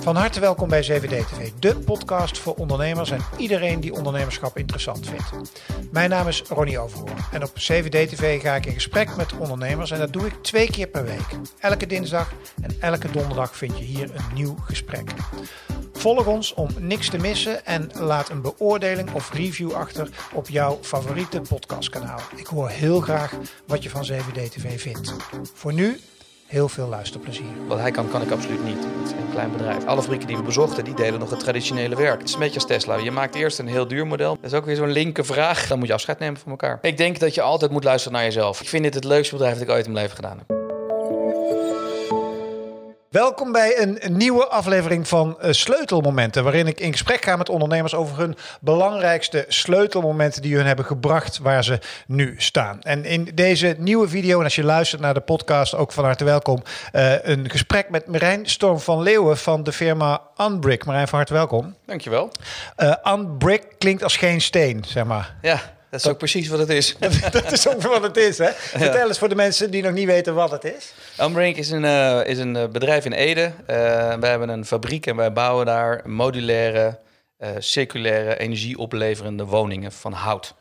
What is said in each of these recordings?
Van harte welkom bij 7D TV, de podcast voor ondernemers en iedereen die ondernemerschap interessant vindt. Mijn naam is Ronnie Overhoorn en op 7D TV ga ik in gesprek met ondernemers en dat doe ik twee keer per week. Elke dinsdag en elke donderdag vind je hier een nieuw gesprek. Volg ons om niks te missen en laat een beoordeling of review achter op jouw favoriete podcastkanaal. Ik hoor heel graag wat je van 7D TV vindt. Voor nu heel veel luisterplezier. Wat hij kan, kan ik absoluut niet. Het is een klein bedrijf. Alle fabrieken die we bezochten, die delen nog het traditionele werk. Het is een beetje als Tesla. Je maakt eerst een heel duur model. Dat is ook weer zo'n linker vraag. Dan moet je afscheid nemen van elkaar. Ik denk dat je altijd moet luisteren naar jezelf. Ik vind dit het leukste bedrijf dat ik ooit in mijn leven gedaan heb. Welkom bij een nieuwe aflevering van uh, Sleutelmomenten, waarin ik in gesprek ga met ondernemers over hun belangrijkste sleutelmomenten die hun hebben gebracht waar ze nu staan. En in deze nieuwe video, en als je luistert naar de podcast, ook van harte welkom, uh, een gesprek met Marijn Storm van Leeuwen van de firma Unbrick. Marijn, van harte welkom. Dankjewel. Uh, Unbrick klinkt als geen steen, zeg maar. Ja. Dat is ook precies wat het is. dat is ook wat het is, hè? Vertel eens voor de mensen die nog niet weten wat het is. Unbrink is een, uh, is een bedrijf in Ede. Uh, we hebben een fabriek en wij bouwen daar modulaire, uh, circulaire, energieopleverende woningen van hout.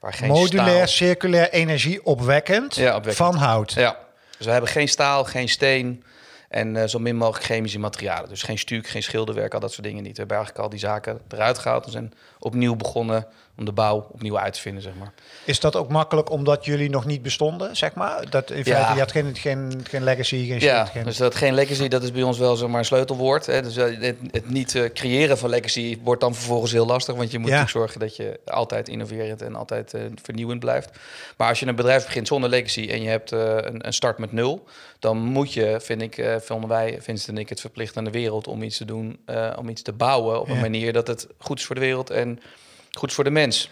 Waar geen Modulair, staal... circulair, energieopwekkend ja, van hout. Ja, dus we hebben geen staal, geen steen en zo min mogelijk chemische materialen. Dus geen stuk, geen schilderwerk, al dat soort dingen niet. We hebben eigenlijk al die zaken eruit gehaald en zijn opnieuw begonnen om de bouw opnieuw uit te vinden, zeg maar. Is dat ook makkelijk omdat jullie nog niet bestonden, zeg maar? Dat in feite, ja. je had geen, geen, geen legacy, geen Ja, shit, geen... dus dat geen legacy, dat is bij ons wel zomaar een sleutelwoord. Hè? Dus het, het niet uh, creëren van legacy wordt dan vervolgens heel lastig, want je moet ja. zorgen dat je altijd innoverend en altijd uh, vernieuwend blijft. Maar als je een bedrijf begint zonder legacy en je hebt uh, een, een, start met nul, dan moet je, vind ik, vonden wij, Vincent en ik, het verplicht aan de wereld om iets te doen, om iets te bouwen op een manier dat het goed is voor de wereld en goed voor de mens.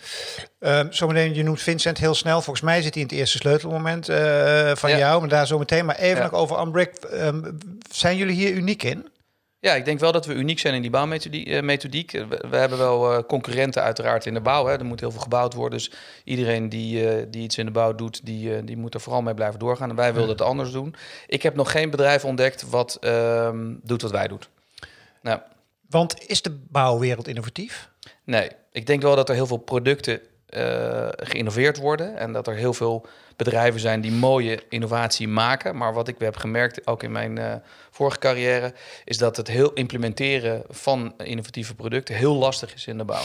Uh, zometeen, je noemt Vincent heel snel. Volgens mij zit hij in het eerste sleutelmoment uh, van jou, maar daar zometeen. Maar even nog over Unbrick. Um, zijn jullie hier uniek in? Ja, ik denk wel dat we uniek zijn in die bouwmethodiek. We, we hebben wel uh, concurrenten uiteraard in de bouw. Hè. Er moet heel veel gebouwd worden. Dus iedereen die, uh, die iets in de bouw doet, die, uh, die moet er vooral mee blijven doorgaan. En wij wilden het anders doen. Ik heb nog geen bedrijf ontdekt wat ehm, doet wat wij doen. Nou. Want is de bouwwereld innovatief? Nee, ik denk wel dat er heel veel producten uh, geïnnoveerd worden en dat er heel veel bedrijven zijn die mooie innovatie maken. Maar wat ik heb gemerkt, ook in mijn uh, vorige carrière, is dat het heel implementeren van innovatieve producten heel lastig is in de bouw.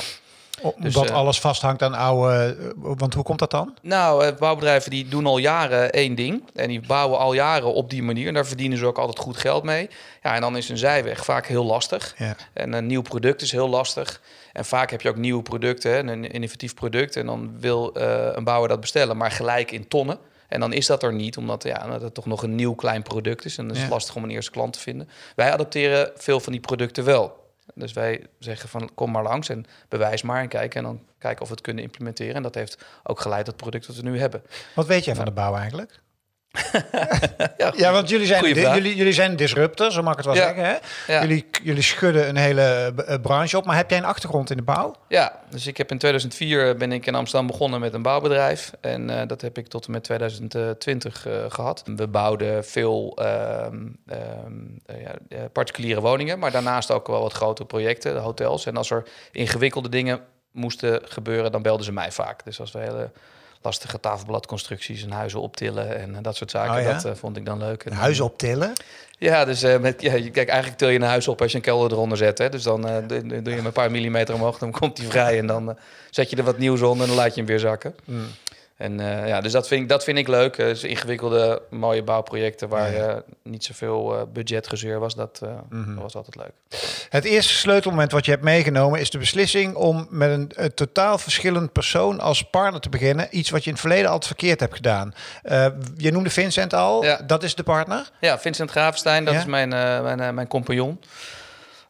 Dus, Omdat uh, alles vasthangt aan oude. Want hoe komt dat dan? Nou, bouwbedrijven die doen al jaren één ding. En die bouwen al jaren op die manier. En daar verdienen ze ook altijd goed geld mee. Ja, en dan is een zijweg vaak heel lastig. Ja. En een nieuw product is heel lastig. En vaak heb je ook nieuwe producten, hè, een innovatief product. En dan wil uh, een bouwer dat bestellen, maar gelijk in tonnen. En dan is dat er niet, omdat ja, dat het toch nog een nieuw klein product is. En dan is het lastig om een eerste klant te vinden. Wij adopteren veel van die producten wel. Dus wij zeggen van kom maar langs en bewijs maar en kijken. En dan kijken of we het kunnen implementeren. En dat heeft ook geleid tot het product dat we nu hebben. Wat weet jij van de bouw eigenlijk? ja, ja, want jullie zijn, jullie, jullie zijn disruptor, zo mag ik het wel ja. zeggen. Hè? Ja. Jullie, jullie schudden een hele uh, branche op. Maar heb jij een achtergrond in de bouw? Ja, dus ik heb in 2004 ben ik in Amsterdam begonnen met een bouwbedrijf. En uh, dat heb ik tot en met 2020 uh, gehad. We bouwden veel particuliere woningen, maar daarnaast ook wel wat grotere projecten, hotels. En als er ingewikkelde dingen moesten gebeuren, dan belden ze mij vaak. Dus als we hele lastige tafelbladconstructies en huizen optillen en dat soort zaken. Oh ja? Dat uh, vond ik dan leuk. En, huizen optillen? Ja, dus uh, met, ja, kijk, eigenlijk til je een huis op als je een kelder eronder zet. Hè? Dus dan uh, doe je hem een paar millimeter omhoog, dan komt hij vrij en dan zet je er wat nieuws onder en dan laat je hem weer zakken. Mm. En uh, ja, dus dat vind ik, dat vind ik leuk. Uh, dus ingewikkelde, mooie bouwprojecten waar ja. Uh, niet zoveel budgetgezeur was, dat, mm -hmm. was altijd leuk. Het eerste sleutelmoment wat je hebt meegenomen is de beslissing om met een, een totaal verschillend persoon als partner te beginnen. Iets wat je in het verleden altijd verkeerd hebt gedaan. je noemde Vincent al, ja. dat is de partner? Ja, Vincent Gravenstein, dat is mijn, mijn, mijn compagnon.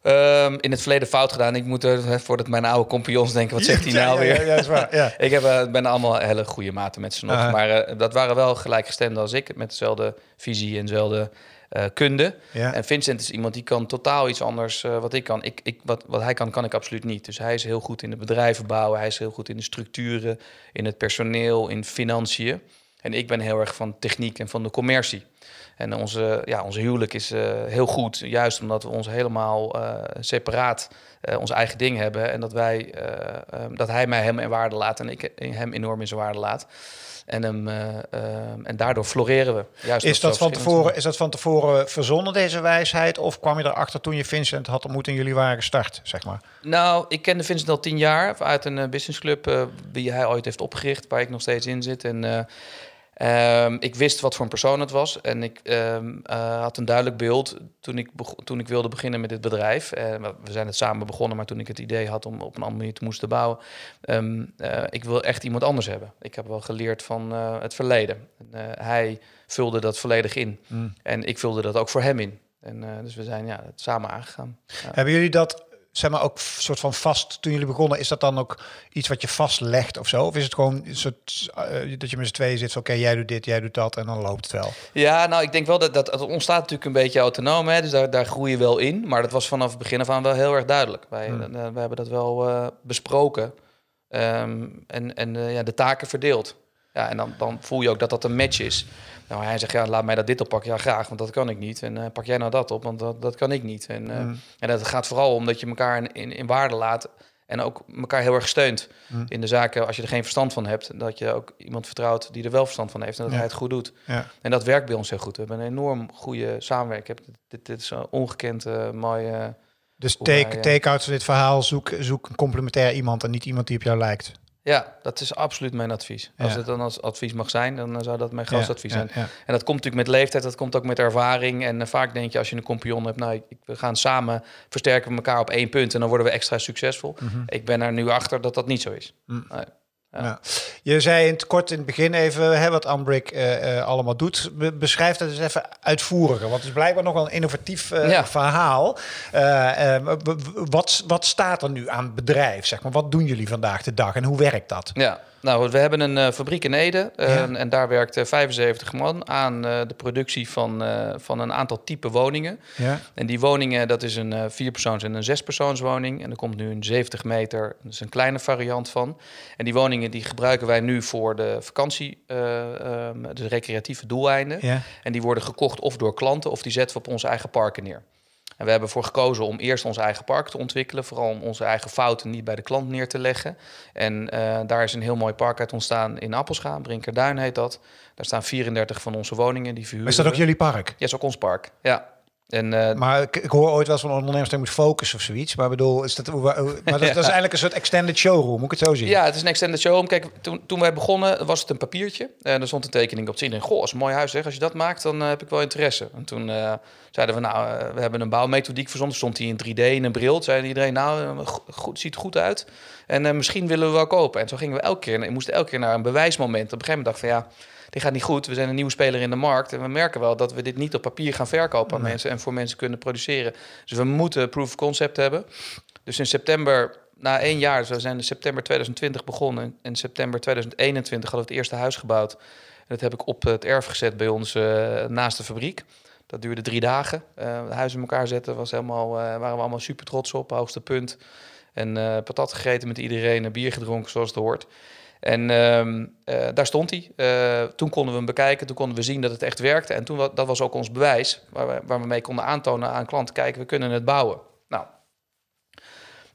Um, in het verleden fout gedaan. Ik moet er, voordat mijn oude compagnons denken, wat zegt hij nou weer? Ja, ja, is waar, ja. ik heb, uh, ben allemaal hele goede maten met ze nog. Uh. Maar uh, dat waren wel gelijkgestemden als ik, met dezelfde visie en dezelfde uh, kunde. En Vincent is iemand die kan totaal iets anders wat ik kan. Ik, ik, wat, wat hij kan, kan ik absoluut niet. Dus hij is heel goed in de bedrijven bouwen. Hij is heel goed in de structuren, in het personeel, in financiën. En ik ben heel erg van techniek en van de commercie. En onze, ja, onze huwelijk is uh, heel goed, juist omdat we ons helemaal uh, separaat uh, ons eigen ding hebben. En dat, wij, um, dat hij mij hem in waarde laat en ik hem enorm in zijn waarde laat. En, hem, en daardoor floreren we. Juist is, dat van tevoren, is dat van tevoren verzonnen, deze wijsheid? Of kwam je erachter toen je Vincent had ontmoet en jullie waren gestart, zeg maar? Nou, ik kende Vincent al tien jaar uit een businessclub die hij ooit heeft opgericht, waar ik nog steeds in zit. En Um, ik wist wat voor een persoon het was en ik um, uh, had een duidelijk beeld toen ik, toen ik wilde beginnen met dit bedrijf. Uh, we zijn het samen begonnen, maar toen ik het idee had om op een andere manier te moesten bouwen, um, uh, ik wil echt iemand anders hebben. Ik heb wel geleerd van het verleden. hij vulde dat volledig in mm. en ik vulde dat ook voor hem in. En, dus we zijn ja, het samen aangegaan. Ja. Hebben jullie dat zeg maar ook soort van vast toen jullie begonnen? Is dat dan ook iets wat je vastlegt of zo? Of is het gewoon een soort uh, dat je met z'n tweeën zit oké, jij doet dit, jij doet dat en dan loopt het wel? Ja, nou, ik denk wel dat, dat ontstaat natuurlijk een beetje autonoom, hè, dus daar, daar groei je wel in. Maar dat was vanaf het begin af aan wel heel erg duidelijk. Wij, hmm. uh, we hebben dat wel uh, besproken um, en, en ja, de taken verdeeld. Ja, en dan, dan voel je ook dat dat een match is. Nou, hij zegt, ja, laat mij dat dit oppakken. Ja, graag, want dat kan ik niet. En uh, pak jij nou dat op, want dat, dat kan ik niet. En, uh, mm. en dat gaat vooral omdat je elkaar in, in, in, waarde laat en ook elkaar heel erg steunt mm. in de zaken. Als je er geen verstand van hebt, dat je ook iemand vertrouwt die er wel verstand van heeft en dat hij het goed doet. Ja. En dat werkt bij ons heel goed. We hebben een enorm goede samenwerking. Dit, dit is een ongekend uh, mooie... Dus take, take out van dit verhaal, zoek, zoek een complementair iemand en niet iemand die op jou lijkt. Ja, dat is absoluut mijn advies. Als het dan als advies mag zijn, dan zou dat mijn grootste advies zijn. En dat komt natuurlijk met leeftijd, dat komt ook met ervaring. En uh, vaak denk je als je een compagnon hebt, nou, ik, we gaan samen versterken we elkaar op één punt en dan worden we extra succesvol. Mhm. Ik ben er nu achter dat dat niet zo is. Mm. Ja. Je zei in het kort in het begin even hè, wat Ambrick uh, allemaal doet. beschrijf dat eens even uitvoeriger, want het is blijkbaar nog wel een innovatief uh, verhaal. wat, wat staat er nu aan bedrijf? Zeg maar? Wat doen jullie vandaag de dag en hoe werkt dat? Ja, nou, we hebben een uh, fabriek in Ede uh, en daar werkt 75 man aan uh, de productie van, van een aantal type woningen. Ja. En die woningen, dat is een vierpersoons- en een zespersoonswoning. En er komt nu een 70 meter, dat is een kleine variant van. En die woningen die gebruiken wij nu voor de vakantie, um, de recreatieve doeleinden. Ja. En die worden gekocht of door klanten of die zetten we op onze eigen parken neer. En we hebben ervoor gekozen om eerst ons eigen park te ontwikkelen. Vooral om onze eigen fouten niet bij de klant neer te leggen. En uh, daar is een heel mooi park uit ontstaan in Appelscha. Brinkerduin heet dat. Daar staan 34 van onze woningen die verhuren. Is dat ook jullie park? Ja, is ook ons park. Ja. En, uh, maar ik, ik, hoor ooit wel van ondernemers dat moet focussen of zoiets. Maar bedoel, is dat, maar dat, is eigenlijk een soort extended showroom, moet ik het zo zien? Ja, het is een extended showroom. Kijk, toen, toen wij begonnen was het een papiertje. En er stond een tekening op te zien. Goh, is een mooi huis zeg. Als je dat maakt, dan uh, heb ik wel interesse. En toen uh, zeiden we, nou, we hebben een bouwmethodiek verzonnen. Stond die in 3D in een bril. Zeiden iedereen, nou, goed, ziet er goed uit. En misschien willen we wel kopen. En zo gingen we elke keer, we moesten elke keer naar een bewijsmoment. Op een gegeven moment dacht van, ja dit gaat niet goed. We zijn een nieuwe speler in de markt. En we merken wel dat we dit niet op papier gaan verkopen aan mensen en voor mensen kunnen produceren. Dus we moeten proof of concept hebben. Dus in september, na één jaar, dus we zijn in september 2020 begonnen. En in september 2021 hadden we het eerste huis gebouwd. En dat heb ik op het erf gezet bij ons uh, naast de fabriek. Dat duurde drie dagen. Uh, huis in elkaar zetten was helemaal, uh, waren we allemaal super trots op, hoogste punt. En patat gegeten met iedereen, bier gedronken zoals het hoort. En ehm, eh, daar stond hij. Uh, toen konden we hem bekijken, toen konden we zien dat het echt werkte. En toen, dat was ook ons bewijs, waar we, waar we mee konden aantonen aan klanten, kijk, we kunnen het bouwen. Nou,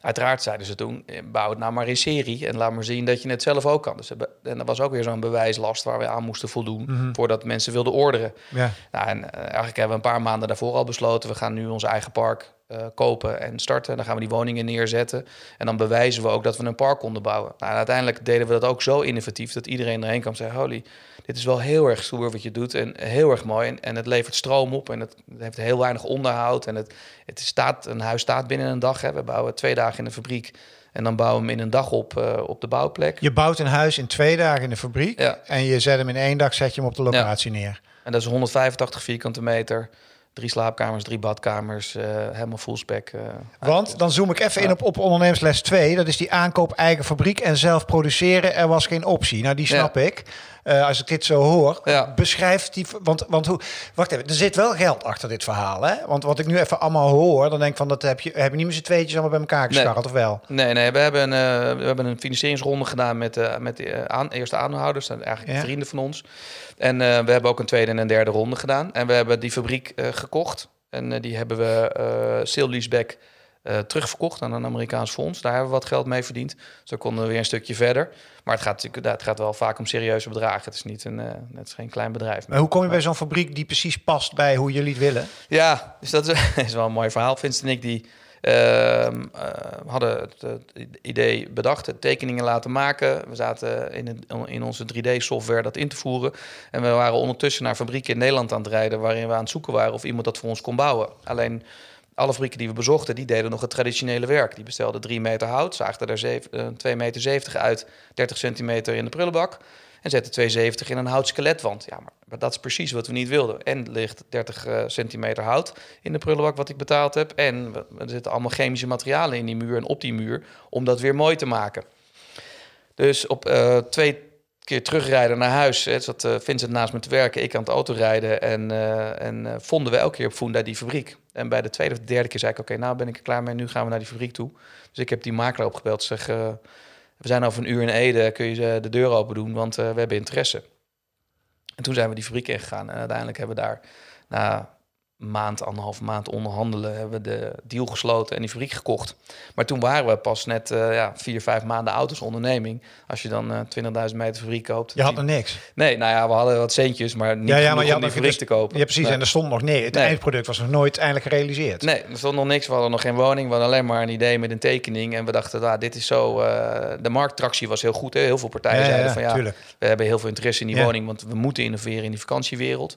uiteraard zeiden ze toen, eh, bouw het nou maar in serie en laat maar zien dat je het zelf ook kan. Dus, en dat was ook weer zo'n bewijslast waar we aan moesten voldoen, mhm. voordat mensen wilden orderen. Ja. Nou, en eigenlijk hebben we een paar maanden daarvoor al besloten, we gaan nu ons eigen park uh, kopen en starten. Dan gaan we die woningen neerzetten. En dan bewijzen we ook dat we een park konden bouwen. Nou, uiteindelijk deden we dat ook zo innovatief dat iedereen erheen kwam en zei: Holy, dit is wel heel erg stoer wat je doet. En heel erg mooi. En, en het levert stroom op. En het, heeft heel weinig onderhoud. En het, het staat, een huis staat binnen een dag. Hè. We bouwen twee dagen in de fabriek. En dan bouwen we hem in een dag op, uh, op de bouwplek. Je bouwt een huis in twee dagen in de fabriek. Ja. En je zet hem in één dag, zet je hem op de locatie neer. En dat is 185 vierkante meter Drie slaapkamers, drie badkamers, uh, helemaal full spec. Uh, Want dan zoom ik even in op, op ondernemersles 2. Dat is die aankoop eigen fabriek en zelf produceren. Er was geen optie. Nou, die snap ik. Uh, als ik dit zo hoor, ja. beschrijft die. Want, want hoe. Wacht even, er zit wel geld achter dit verhaal, hè? Want wat ik nu even allemaal hoor, dan denk ik van dat heb je, heb je niet met z'n tweetjes allemaal bij elkaar gescharreld, nee. of wel? Nee, nee, we hebben, uh, we hebben een financieringsronde gedaan met, uh, met de aan, eerste aanhouders, dat zijn eigenlijk ja. vrienden van ons. En we hebben ook een tweede en een derde ronde gedaan. En we hebben die fabriek gekocht. En die hebben we uh, sale leaseback uh, terugverkocht aan een Amerikaans fonds. Daar hebben we wat geld mee verdiend. Zo konden we weer een stukje verder. Maar het gaat het gaat wel vaak om serieuze bedragen. Het is niet een, uh, het is geen klein bedrijf. Maar hoe kom je bij zo'n fabriek die precies past bij hoe jullie het willen? Ja, dus dat is, wel een mooi verhaal. Vincent en ik die uh, hadden het, het, idee bedacht, tekeningen laten maken. We zaten in, het, in onze 3D-software dat in te voeren. En we waren ondertussen naar fabrieken in Nederland aan het rijden... waarin we aan het zoeken waren of iemand dat voor ons kon bouwen. Alleen alle fabrieken die we bezochten, die deden nog het traditionele werk. Die bestelden 3 meter hout, zaagden er 2,70 meter 70 uit, 30 centimeter in de prullenbak. En zetten 2,70 in een houtskeletwand. Ja, maar dat is precies wat we niet wilden. En ligt 30 uh, centimeter hout in de prullenbak wat ik betaald heb. En er zitten allemaal chemische materialen in die muur en op die muur om dat weer mooi te maken. Dus op uh, twee keer terugrijden naar huis. Hè, zat uh, Vincent naast me te werken, ik aan het autorijden. En, uh, en uh, vonden we elke keer op Funda die fabriek. En bij de tweede of de derde keer zei ik, oké, nou ben ik er klaar mee. Nu gaan we naar die fabriek toe. Dus ik heb die makelaar opgebeld. Zeg, we zijn over een uur in Ede. Kun je de deur open doen? Want we hebben interesse. En toen zijn we die fabriek ingegaan. En uiteindelijk hebben we daar... na maand, anderhalf maand onderhandelen, hebben we de deal gesloten en die fabriek gekocht. Maar toen waren we pas net uh, ja, vier, vijf maanden auto's onderneming. Als je dan uh, 20.000 meter fabriek koopt. Je had er niks? Nee, nou ja, we hadden wat centjes, maar niet ja, ja, maar je om die fabriek te kopen. Ja, precies. Nee. En er stond nog nee. Het nee. eindproduct was nog nooit eindelijk gerealiseerd. Nee, er stond nog niks. We hadden nog geen woning. We hadden alleen maar een idee met een tekening. En we dachten, ah, dit is zo... Uh, de markttractie was heel goed. Hè? Heel veel partijen ja, zeiden van ja, tuurlijk. we hebben heel veel interesse in die woning, want we moeten innoveren in die vakantiewereld.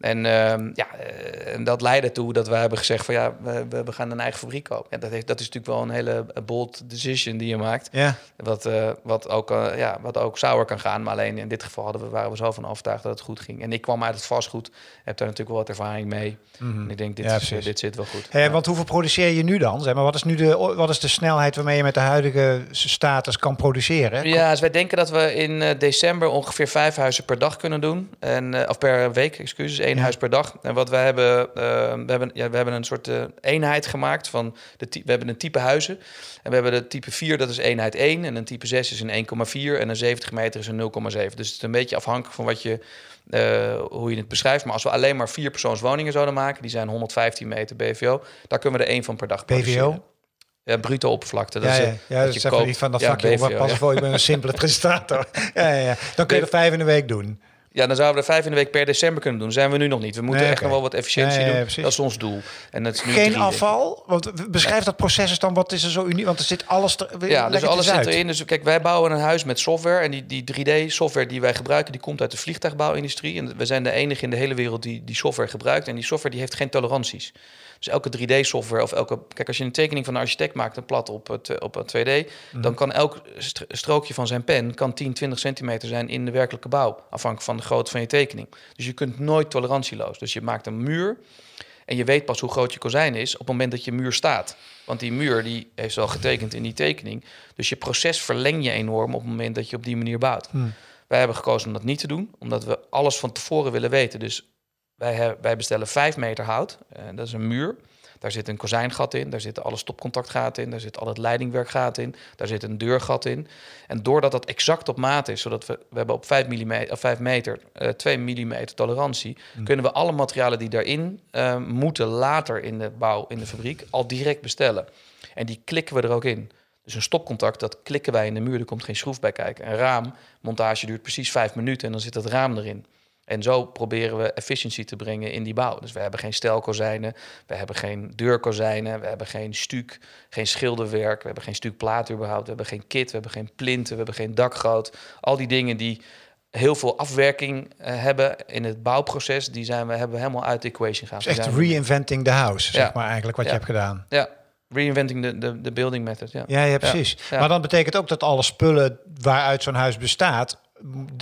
En uh, ja, en dat leidde toe dat we hebben gezegd van ja, we, we gaan een eigen fabriek kopen. En dat, heeft, dat is natuurlijk wel een hele bold decision die je maakt. Ja. Wat, uh, wat, ook, uh, ja, wat ook sauer kan gaan. Maar alleen in dit geval hadden we, waren we zo van overtuigd dat het goed ging. En ik kwam uit het vastgoed, heb daar natuurlijk wel wat ervaring mee. Mm -hmm. En ik denk, dit, ja, is, dit zit wel goed. Hey, ja. Want hoeveel produceer je nu dan? Zeg maar, wat, is nu de, wat is de snelheid waarmee je met de huidige status kan produceren? Ja, dus wij denken dat we in december ongeveer vijf huizen per dag kunnen doen. En, of per week, excuses één ja. huis per dag. En wat we hebben, uh, we hebben, ja, we hebben een soort uh, eenheid gemaakt van de we hebben een type huizen. En we hebben de type 4, dat is eenheid 1. En een type 6 is een 1,4 en een 70 meter is een 0,7. Dus het is een beetje afhankelijk van wat je, uh, hoe je het beschrijft. Maar als we alleen maar vier persoonswoningen zouden maken, die zijn 115 meter BVO, daar kunnen we er één van per dag BVO? Ja, bruto oppervlakte. Dat ja, ja, is, ja, dat is even niet van dat vakje. Ja, BVO, pas ja. voor, je bent een simpele presentator. ja, ja, ja. Dan kun je er vijf in de week doen. Ja, dan zouden we er vijf in de week per december kunnen doen. zijn we nu nog niet. We moeten nee, echt okay. nog wel wat efficiëntie nee, doen. dat is ons doel. En dat is nu Geen afval? Want beschrijf dat proces eens dan. Wat is er zo uniek? Want er zit alles er, Ja, dus alles zit erin. Dus kijk, wij bouwen een huis met software. En die, die 3D-software die wij gebruiken, die komt uit de vliegtuigbouwindustrie. En we zijn de enige in de hele wereld die die software gebruikt. En die software die heeft geen toleranties. Dus elke 3D-software of elke... Kijk, als je een tekening van een architect maakt, een plat op, het, op het 2D... Mm. dan kan elk strookje van zijn pen kan 10, 20 centimeter zijn in de werkelijke bouw. Afhankelijk van de grootte van je tekening. Dus je kunt nooit tolerantieloos. Dus je maakt een muur en je weet pas hoe groot je kozijn is op het moment dat je muur staat. Want die muur die heeft al getekend in die tekening. Dus je proces verleng je enorm op het moment dat je op die manier bouwt. Mm. Wij hebben gekozen om dat niet te doen, omdat we alles van tevoren willen weten. Dus wij, wij bestellen 5 meter hout. En dat is een muur. Daar zit een kozijngat in, daar zitten alle stopcontactgaten in, daar zit al het leidingwerkgaten in, daar zit een deurgat in. En doordat dat exact op maat is, zodat we, we hebben op 5, mm, of 5 meter uh, 2 mm tolerantie, mm. kunnen we alle materialen die daarin uh, moeten later in de bouw, in de fabriek, al direct bestellen. En die klikken we er ook in. Dus een stopcontact, dat klikken wij in de muur, er komt geen schroef bij kijken. Een raammontage duurt precies 5 minuten en dan zit het raam erin. En zo proberen we efficiëntie te brengen in die bouw. Dus we hebben geen stelkozijnen, we hebben geen deurkozijnen, we hebben geen stuk, geen schilderwerk, we hebben geen stuk plaat überhaupt, we hebben geen kit, we hebben geen plinten, we hebben geen dakgoot. Al die dingen die heel veel afwerking uh, hebben in het bouwproces, die zijn we, hebben we helemaal uit de equation gehaald. Dus echt reinventing the house, zeg maar eigenlijk wat ja. je hebt gedaan. Ja, reinventing de, de, de building method. Ja, ja, ja precies. Maar dan betekent ook dat alle spullen waaruit zo'n huis bestaat,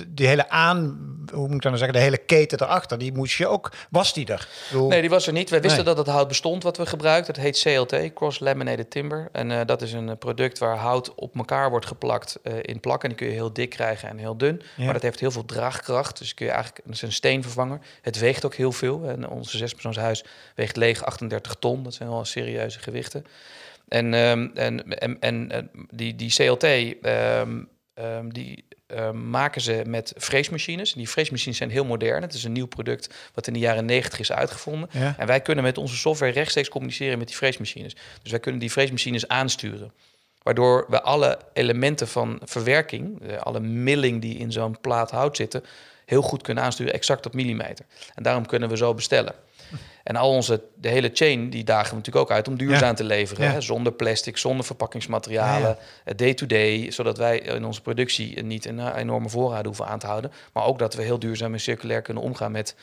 die hele aan hoe moet ik dan nou zeggen, de hele keten erachter, die moest je ook, was die er? Nee, die was er niet. Wij wisten dat het hout bestond wat we gebruikten. Dat heet CLT, Cross Laminated Timber. En uh, dat is een product waar hout op elkaar wordt geplakt uh, in plakken. Die kun je heel dik krijgen en heel dun. Maar dat heeft heel veel draagkracht. Dus kun je eigenlijk, het is een steenvervanger. Het weegt ook heel veel. En onze zespersoonshuis weegt leeg 38 ton. Dat zijn wel serieuze gewichten. En, um, en, en, en, die, die CLT, um, um, die maken ze met freesmachines. Die freesmachines zijn heel modern. Het is een nieuw product wat in de jaren 90 is uitgevonden. Ja. En wij kunnen met onze software rechtstreeks communiceren met die freesmachines. Dus wij kunnen die freesmachines aansturen. Waardoor we alle elementen van verwerking, alle milling die in zo'n plaat hout zitten, heel goed kunnen aansturen, exact op millimeter. En daarom kunnen we zo bestellen. En al onze, de hele chain, die dagen we natuurlijk ook uit om duurzaam te leveren. Hè? Zonder plastic, zonder verpakkingsmaterialen, day-to-day. zodat wij in onze productie niet een enorme voorraad hoeven aan te houden. Maar ook dat we heel duurzaam en circulair kunnen omgaan met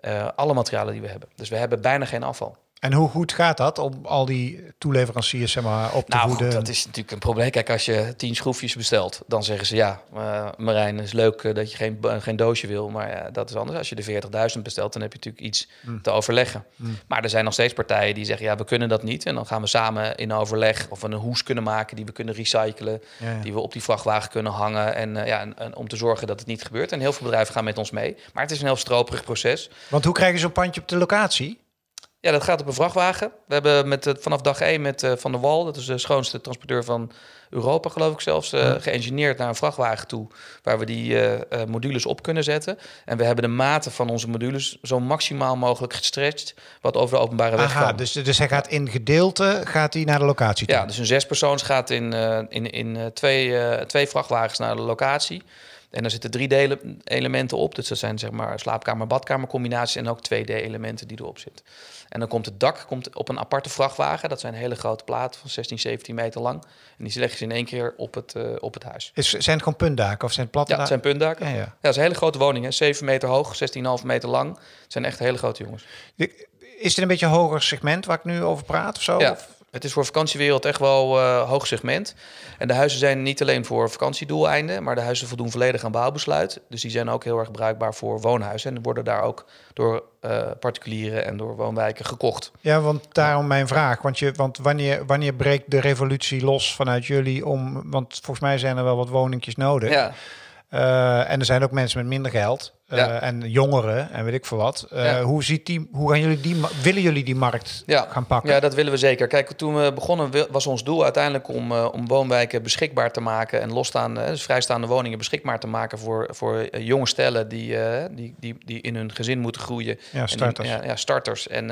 uh, alle materialen die we hebben. Dus we hebben bijna geen afval. En hoe goed gaat dat om al die toeleveranciers zeg maar, op te nou, voeden? Goed, dat is natuurlijk een probleem. Kijk, als je tien schroefjes bestelt, dan zeggen ze ja, uh, Marijn, is leuk uh, dat je geen, uh, geen doosje wil, maar dat is anders. Als je de 40.000 bestelt, dan heb je natuurlijk iets mm. te overleggen. Mm. Maar er zijn nog steeds partijen die zeggen ja, we kunnen dat niet. En dan gaan we samen in overleg of we een hoes kunnen maken die we kunnen recyclen, ja, ja. die we op die vrachtwagen kunnen hangen en, ja, en, en, om te zorgen dat het niet gebeurt. En heel veel bedrijven gaan met ons mee. Maar het is een heel stroperig proces. Want hoe krijg je zo'n pandje op de locatie? Ja, dat gaat op een vrachtwagen. We hebben met, uh, vanaf dag 1 met uh, Van der Wal, dat is de schoonste transporteur van Europa, geloof ik zelfs, uh, geëngineerd naar een vrachtwagen toe, waar we die modules op kunnen zetten. En we hebben de maten van onze modules zo maximaal mogelijk gestretched, wat over de openbare weg Aha, dus, dus hij gaat in gedeelte gaat hij naar de locatie toe? Ja, dus een zespersoons gaat in, in, in twee, twee vrachtwagens naar de locatie. En daar zitten drie delen, elementen op. Dus dat zijn zeg maar slaapkamer-badkamer combinaties en ook 2D-elementen die erop zitten. En dan komt het dak komt op een aparte vrachtwagen. Dat zijn hele grote platen van 16, 17 meter lang. En die leggen ze in één keer op het, uh, op het huis. Is, zijn het gewoon puntdaken of zijn het platte Ja, het zijn puntdaken. Ja, ja. ja, dat is een hele grote woning. 7 meter hoog, 16,5 meter lang. Het zijn echt hele grote jongens. Is het een beetje een hoger segment waar ik nu over praat of zo? Ja. Of? Het is voor vakantiewereld echt wel uh, hoog segment. En de huizen zijn niet alleen voor vakantiedoeleinden, maar de huizen voldoen volledig aan bouwbesluit. Dus die zijn ook heel erg bruikbaar voor woonhuizen. En worden daar ook door uh, particulieren en door woonwijken gekocht. Ja, want daarom mijn vraag. Want, je, want wanneer, wanneer breekt de revolutie los vanuit jullie om... Want volgens mij zijn er wel wat woningjes nodig. Ja. Uh, en er zijn ook mensen met minder geld. Ja. En jongeren en weet ik veel wat. Ja. Hoe ziet die, hoe gaan jullie die, willen jullie die markt ja. gaan pakken? Ja, dat willen we zeker. Kijk, toen we begonnen was ons doel uiteindelijk om, om woonwijken beschikbaar te maken en losstaande, dus vrijstaande woningen beschikbaar te maken voor, voor jonge stellen die, die, die, die in hun gezin moeten groeien. Ja, starters. En, ja, starters en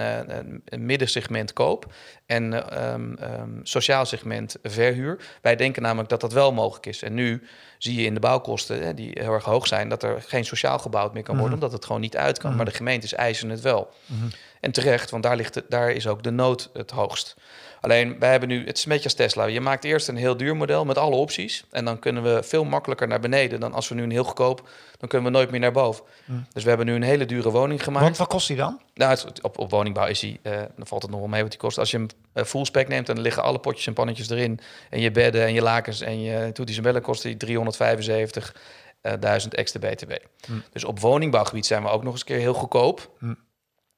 een middensegment koop en um, um, sociaal segment verhuur. Wij denken namelijk dat dat wel mogelijk is. En nu zie je in de bouwkosten, hè, die heel erg hoog zijn, dat er geen sociaal gebouwd meer kan worden, mm -hmm. omdat het gewoon niet uit kan. Mm -hmm. Maar de gemeentes eisen het wel. Mm -hmm. En terecht, want daar, ligt het, daar is ook de nood het hoogst. Alleen, wij hebben nu, het is een beetje als Tesla. Je maakt eerst een heel duur model met alle opties. En dan kunnen we veel makkelijker naar beneden dan als we nu een heel goedkoop, dan kunnen we nooit meer naar boven. Mm. Dus we hebben nu een hele dure woning gemaakt. Want wat kost die dan? Nou, het, op, op woningbouw is die, uh, dan valt het nog wel mee wat die kost. Als je hem uh, full spec neemt, dan liggen alle potjes en pannetjes erin. En je bedden en je lakens en je toeties en bellen kost die 375 uh, duizend extra BTW. Mm. Dus op woningbouwgebied zijn we ook nog eens een keer heel goedkoop. Mm.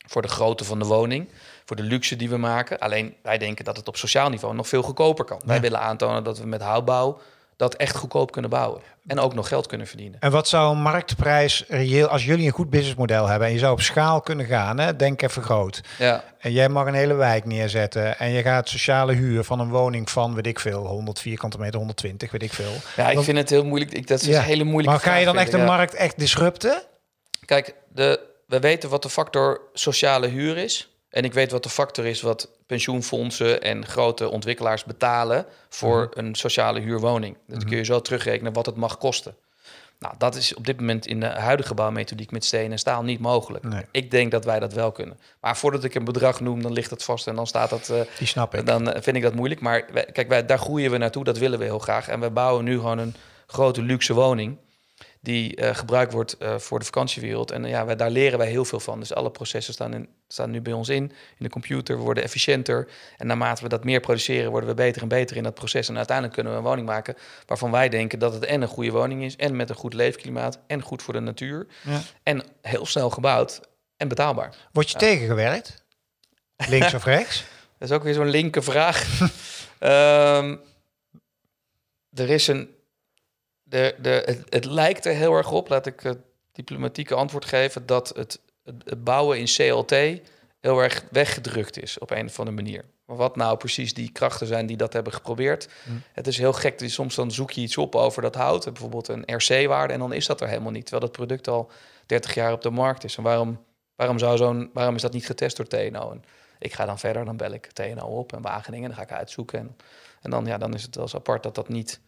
Voor de grootte van de woning, voor de luxe die we maken. Alleen wij denken dat het op sociaal niveau nog veel goedkoper kan. Ja. Wij willen aantonen dat we met houtbouw dat echt goedkoop kunnen bouwen. En ook nog geld kunnen verdienen. En wat zou een marktprijs reëel, als jullie een goed businessmodel hebben en je zou op schaal kunnen gaan, hè, denk even groot. Ja. En jij mag een hele wijk neerzetten en je gaat sociale huur van een woning van, weet ik veel, 100 vierkante meter, 120, weet ik veel. Ja, ik vind het heel moeilijk. Ik, dat is ja. een hele moeilijke Maar ga je dan echt de ja. markt echt disrupten? Kijk, de, we weten wat de factor sociale huur is. En ik weet wat de factor is wat pensioenfondsen en grote ontwikkelaars betalen voor mm -hmm. een sociale huurwoning. Mm -hmm. kun je zo terugrekenen wat het mag kosten. Nou, dat is op dit moment in de huidige bouwmethodiek met steen en staal niet mogelijk. Nee. Ik denk dat wij dat wel kunnen. Maar voordat ik een bedrag noem, dan ligt het vast en dan staat dat. Uh, Die snap ik. Dan vind ik dat moeilijk. Maar wij, kijk, wij, daar groeien we naartoe. Dat willen we heel graag. En we bouwen nu gewoon een grote luxe woning die uh, gebruikt wordt uh, voor de vakantiewereld. En ja, wij, daar leren wij heel veel van. Dus alle processen staan, in, staan nu bij ons in, in de computer. We worden efficiënter. En naarmate we dat meer produceren, worden we beter en beter in dat proces. En uiteindelijk kunnen we een woning maken waarvan wij denken dat het en een goede woning is, en met een goed leefklimaat, en goed voor de natuur. Ja. En heel snel gebouwd en betaalbaar. Word je tegengewerkt? Links of rechts? Dat is ook weer zo'n linker vraag. um, er is een de, de, het, het, lijkt er heel erg op, laat ik het diplomatieke antwoord geven, dat het, het, bouwen in CLT heel erg weggedrukt is op een of andere manier. Maar wat nou precies die krachten zijn die dat hebben geprobeerd. Hm. Het is heel gek, soms dan zoek je iets op over dat hout, bijvoorbeeld een RC-waarde, en dan is dat er helemaal niet, terwijl dat product al 30 jaar op de markt is. En waarom, waarom, zou zo'n, waarom is dat niet getest door TNO? En ik ga dan verder, dan bel ik TNO op en Wageningen, dan ga ik uitzoeken. En, en dan, ja, dan is het wel eens apart dat dat niet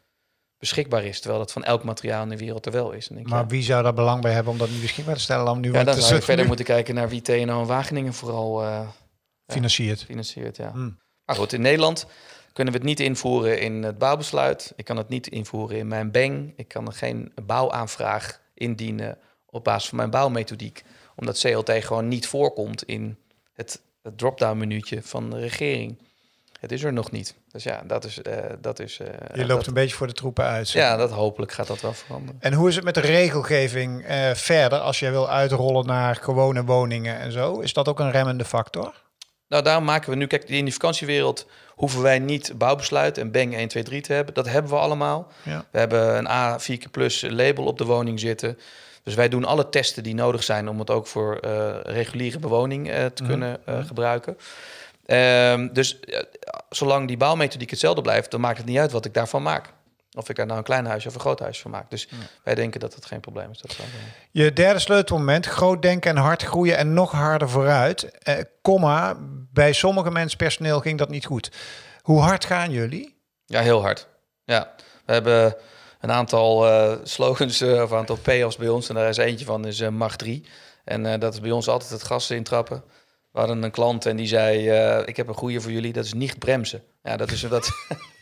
beschikbaar is. Terwijl dat van elk materiaal in de wereld er wel is. En denk, maar wie zou daar belang bij hebben om dat niet beschikbaar te stellen? Dan nu ja, dan zou je verder moeten kijken naar wie TNO en Wageningen vooral uh, financiert. financiert ja. Hmm. Maar goed, in Nederland kunnen we het niet invoeren in het bouwbesluit. Ik kan het niet invoeren in mijn BENG. Ik kan er geen bouwaanvraag indienen op basis van mijn bouwmethodiek. Omdat CLT gewoon niet voorkomt in het, het drop-down minuutje van de regering. Het is er nog niet. Dus ja, dat is. Uh, dat is uh, Je loopt een beetje voor de troepen uit. Ja, dat hopelijk gaat dat wel veranderen. En hoe is het met de regelgeving uh, verder als je wil uitrollen naar gewone woningen en zo? Is dat ook een remmende factor? Nou, daarom maken we nu, kijk, in die vakantiewereld hoeven wij niet bouwbesluit en Bang 1, 2, 3 te hebben. Dat hebben we allemaal. Ja. We hebben een A 4 plus label op de woning zitten. Dus wij doen alle testen die nodig zijn om het ook voor reguliere bewoning te mhm. kunnen mhm. gebruiken. Um, dus uh, zolang die bouwmethodiek hetzelfde blijft, dan maakt het niet uit wat ik daarvan maak. Of ik er nou een klein huisje of een groot huisje van maak. Dus wij denken dat dat geen probleem is. Dat Je derde sleutelmoment, groot denken en hard groeien en nog harder vooruit. Eh, komma, bij sommige mensen personeel ging dat niet goed. Hoe hard gaan jullie? Ja, heel hard. Ja, we hebben een aantal uh, slogans uh, of een aantal payoffs bij ons. En daar is eentje van, is uh, mag 3. En dat is bij ons altijd het gas intrappen. We hadden een klant en die zei: uh, Ik heb een goede voor jullie, dat is niet bremsen. Ja, dat is dat.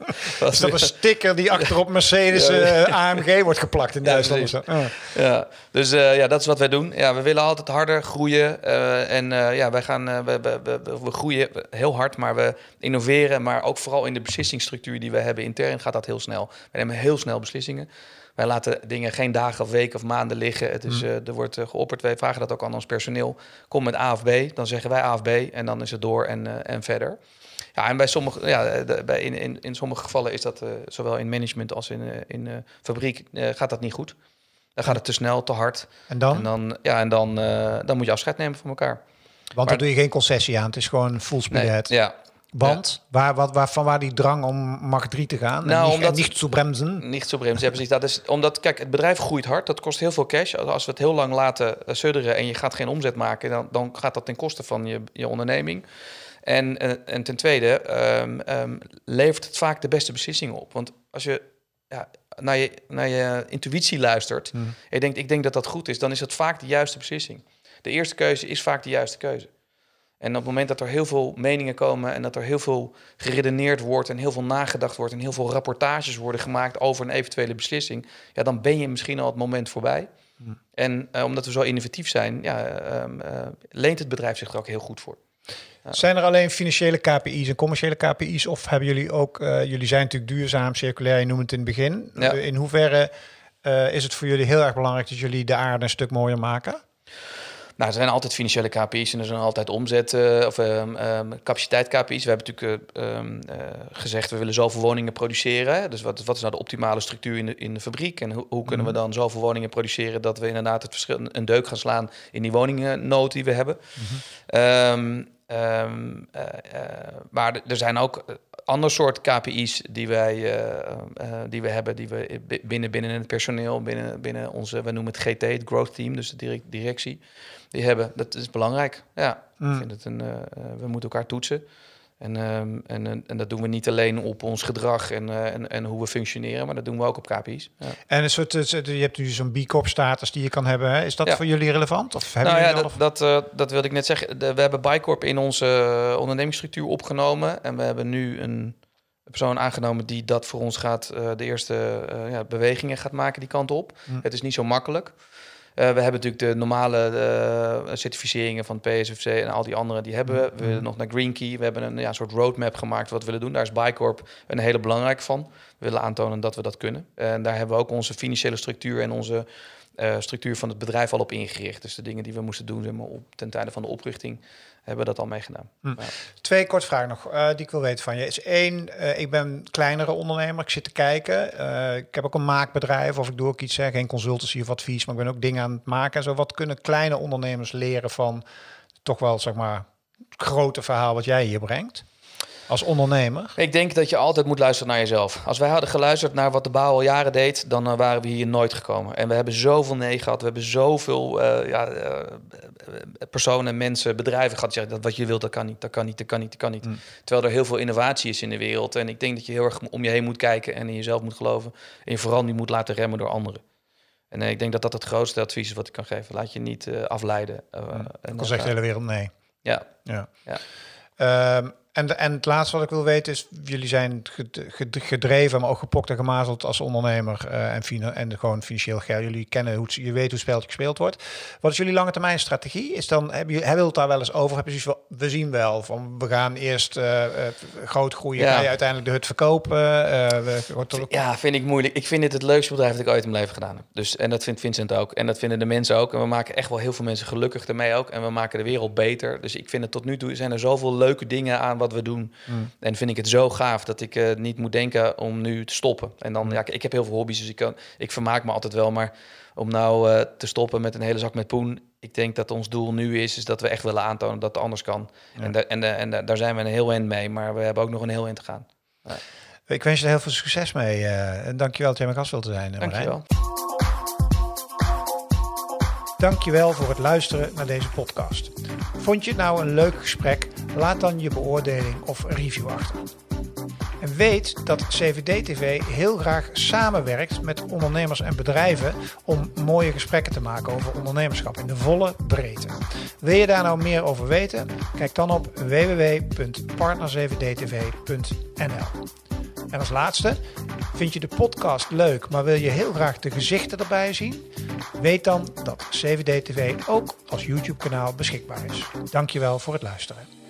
is dat een sticker die achterop Mercedes uh, eh, AMG wordt geplakt in Duitsland? Ja, ja. ja. dus uh, ja, dat is wat wij doen. Ja, we willen altijd harder groeien. Uh, en ja, wij gaan, we, we, we, we, groeien heel hard, maar we innoveren. Maar ook vooral in de beslissingsstructuur die we hebben intern gaat dat heel snel. We nemen heel snel beslissingen. Wij laten dingen geen dagen of weken of maanden liggen. Het is, mm. uh, er wordt uh, geopperd. Wij vragen dat ook aan ons personeel. Kom met A of B. Dan zeggen wij A of B. En dan is het door en, uh, en verder. Ja, en bij sommige, ja, de, bij in, in, in sommige gevallen is dat zowel in management als in, in fabriek gaat dat niet goed. Dan gaat het te snel, te hard. En dan? En dan, ja, en dan, dan moet je afscheid nemen van elkaar. Want maar, dan doe je geen concessie aan. Het is gewoon full speed nee, Ja, want waar, wat, waar, van waar die drang om mag 3 te gaan? Nou, en niet, niet te bremsen? Niet te bremsen, ja, precies. Dat is omdat, kijk, het bedrijf groeit hard. Dat kost heel veel cash. Als we het heel lang laten eh, sudderen en je gaat geen omzet maken, dan, dan gaat dat ten koste van je, je onderneming. En, en, en ten tweede um, um, levert het vaak de beste beslissingen op. Want als je ja, naar, je, naar je intuïtie luistert hmm. en je denkt, ik denk dat dat goed is, dan is het vaak de juiste beslissing. De eerste keuze is vaak de juiste keuze. En op het moment dat er heel veel meningen komen en dat er heel veel geredeneerd wordt en heel veel nagedacht wordt en heel veel rapportages worden gemaakt over een eventuele beslissing, ja, dan ben je misschien al het moment voorbij. Hm. En uh, omdat we zo innovatief zijn, ja, uh, uh, leent het bedrijf zich er ook heel goed voor. Zijn er alleen financiële KPI's en commerciële KPI's? Of hebben jullie ook, jullie zijn natuurlijk duurzaam, circulair, je noemt het in het begin. Ja. in hoeverre is het voor jullie heel erg belangrijk dat jullie de aarde een stuk mooier maken? Nou, er zijn altijd financiële KPI's en er zijn altijd omzet uh, of um, um, capaciteit KPI's. We hebben natuurlijk um, uh, gezegd, we willen zoveel woningen produceren. Dus wat, wat is nou de optimale structuur in de, in de fabriek? En hoe, hoe kunnen we mhm. dan zoveel woningen produceren dat we inderdaad het verschil, een deuk gaan slaan in die woningennood die we hebben? Mm Um, uh, maar er zijn ook ander soort KPI's die wij uh, die we hebben, die we binnen, binnen het personeel, binnen, binnen onze, we noemen het GT, het Growth Team, dus de directie die hebben. Dat is belangrijk. Ja, ik mm. vind het een, uh, we moeten elkaar toetsen. En, um, en, en dat doen we niet alleen op ons gedrag en, uh, en, en hoe we functioneren, maar dat doen we ook op KPI's. Ja. En een soort, je hebt nu zo'n B Corp status die je kan hebben. Hè? Is dat ja. voor jullie relevant? Of hebben nou ja, dat, dat, uh, dat wilde ik net zeggen. We hebben B Corp in onze ondernemingsstructuur opgenomen. En we hebben nu een persoon aangenomen die dat voor ons gaat, de eerste ja, bewegingen gaat maken die kant op. Hm. Het is niet zo makkelijk. We hebben natuurlijk de normale certificeringen van PSFC en al die andere, die hebben we. We willen nog naar Green Key. We hebben een ja, soort roadmap gemaakt wat we willen doen. Daar is Bicorp een hele belangrijk van. We willen aantonen dat we dat kunnen. En daar hebben we ook onze financiële structuur en onze uh, structuur van het bedrijf al op ingericht. Dus de dingen die we moesten doen zeg maar, op, ten tijde van de oprichting, hebben we dat al meegedaan. Hm. Twee kort vragen nog uh, die ik wil weten van je. Is één, uh, ik ben kleinere ondernemer, ik zit te kijken. ik heb ook een maakbedrijf of ik doe ook iets, zeg, geen consultancy of advies, maar ik ben ook dingen aan het maken. En zo, wat kunnen kleine ondernemers leren van toch wel, zeg maar, grote verhaal wat jij hier brengt? Als ondernemer? Ik denk dat je altijd moet luisteren naar jezelf. Als wij hadden geluisterd naar wat de bouw al jaren deed, dan uh, waren we hier nooit gekomen. En we hebben zoveel nee gehad. We hebben zoveel uh, ja, uh, personen, mensen, bedrijven gehad die zeggen dat wat je wilt, dat kan niet, dat kan niet, dat kan niet, dat kan niet. Mm. Terwijl er heel veel innovatie is in de wereld. En ik denk dat je heel erg om je heen moet kijken en in jezelf moet geloven. En je vooral niet moet laten remmen door anderen. En ik denk dat dat het grootste advies is wat ik kan geven. Laat je niet afleiden. Mm. en dan zegt de hele wereld nee. Ja. ja. ja. Um, en, en het laatste wat ik wil weten is, jullie zijn gedreven, maar ook gepokt en gemazeld als ondernemer uh, en, en gewoon financieel geld. Jullie kennen hoe je weet hoe het spelletje gespeeld wordt. Wat is jullie lange termijn strategie? Is dan, hebben jullie hebben het daar wel eens over? Hebben jullie we zien wel van we gaan eerst uh, groot groeien, ja. ga je uiteindelijk de hut verkopen? We, ja, vind ik moeilijk. Ik vind dit het leukste bedrijf dat ik ooit in mijn leven gedaan heb. Dus, en dat vindt Vincent ook. En dat vinden de mensen ook. En we maken echt wel heel veel mensen gelukkig ermee ook. En we maken de wereld beter. Dus ik vind het tot nu toe zijn er zoveel leuke dingen aan wat we doen. Mm. En vind ik het zo gaaf dat ik uh, niet moet denken om nu te stoppen. En dan, mm. ja, ik heb heel veel hobby's, dus ik, kan, ik vermaak me altijd wel. Maar om nou uh, te stoppen met een hele zak met poen, ik denk dat ons doel nu is, is dat we echt willen aantonen dat het anders kan. En, da en, en, en daar zijn we een heel eind mee, maar we hebben ook nog een heel eind te gaan. Ja. Ik wens je er heel veel succes mee. Uh, en dankjewel dat jij mijn gast wilt zijn. Dankjewel. Dankjewel voor het luisteren naar deze podcast. Vond je het nou een leuk gesprek? Laat dan je beoordeling of review achter. En weet dat CVD-TV heel graag samenwerkt met ondernemers en bedrijven om mooie gesprekken te maken over ondernemerschap in de volle breedte. Wil je daar nou meer over weten? Kijk dan op www.partner7dtv.nl. En als laatste, vind je de podcast leuk, maar wil je heel graag de gezichten erbij zien? Weet dan dat CVD TV ook als YouTube-kanaal beschikbaar is. Dankjewel voor het luisteren.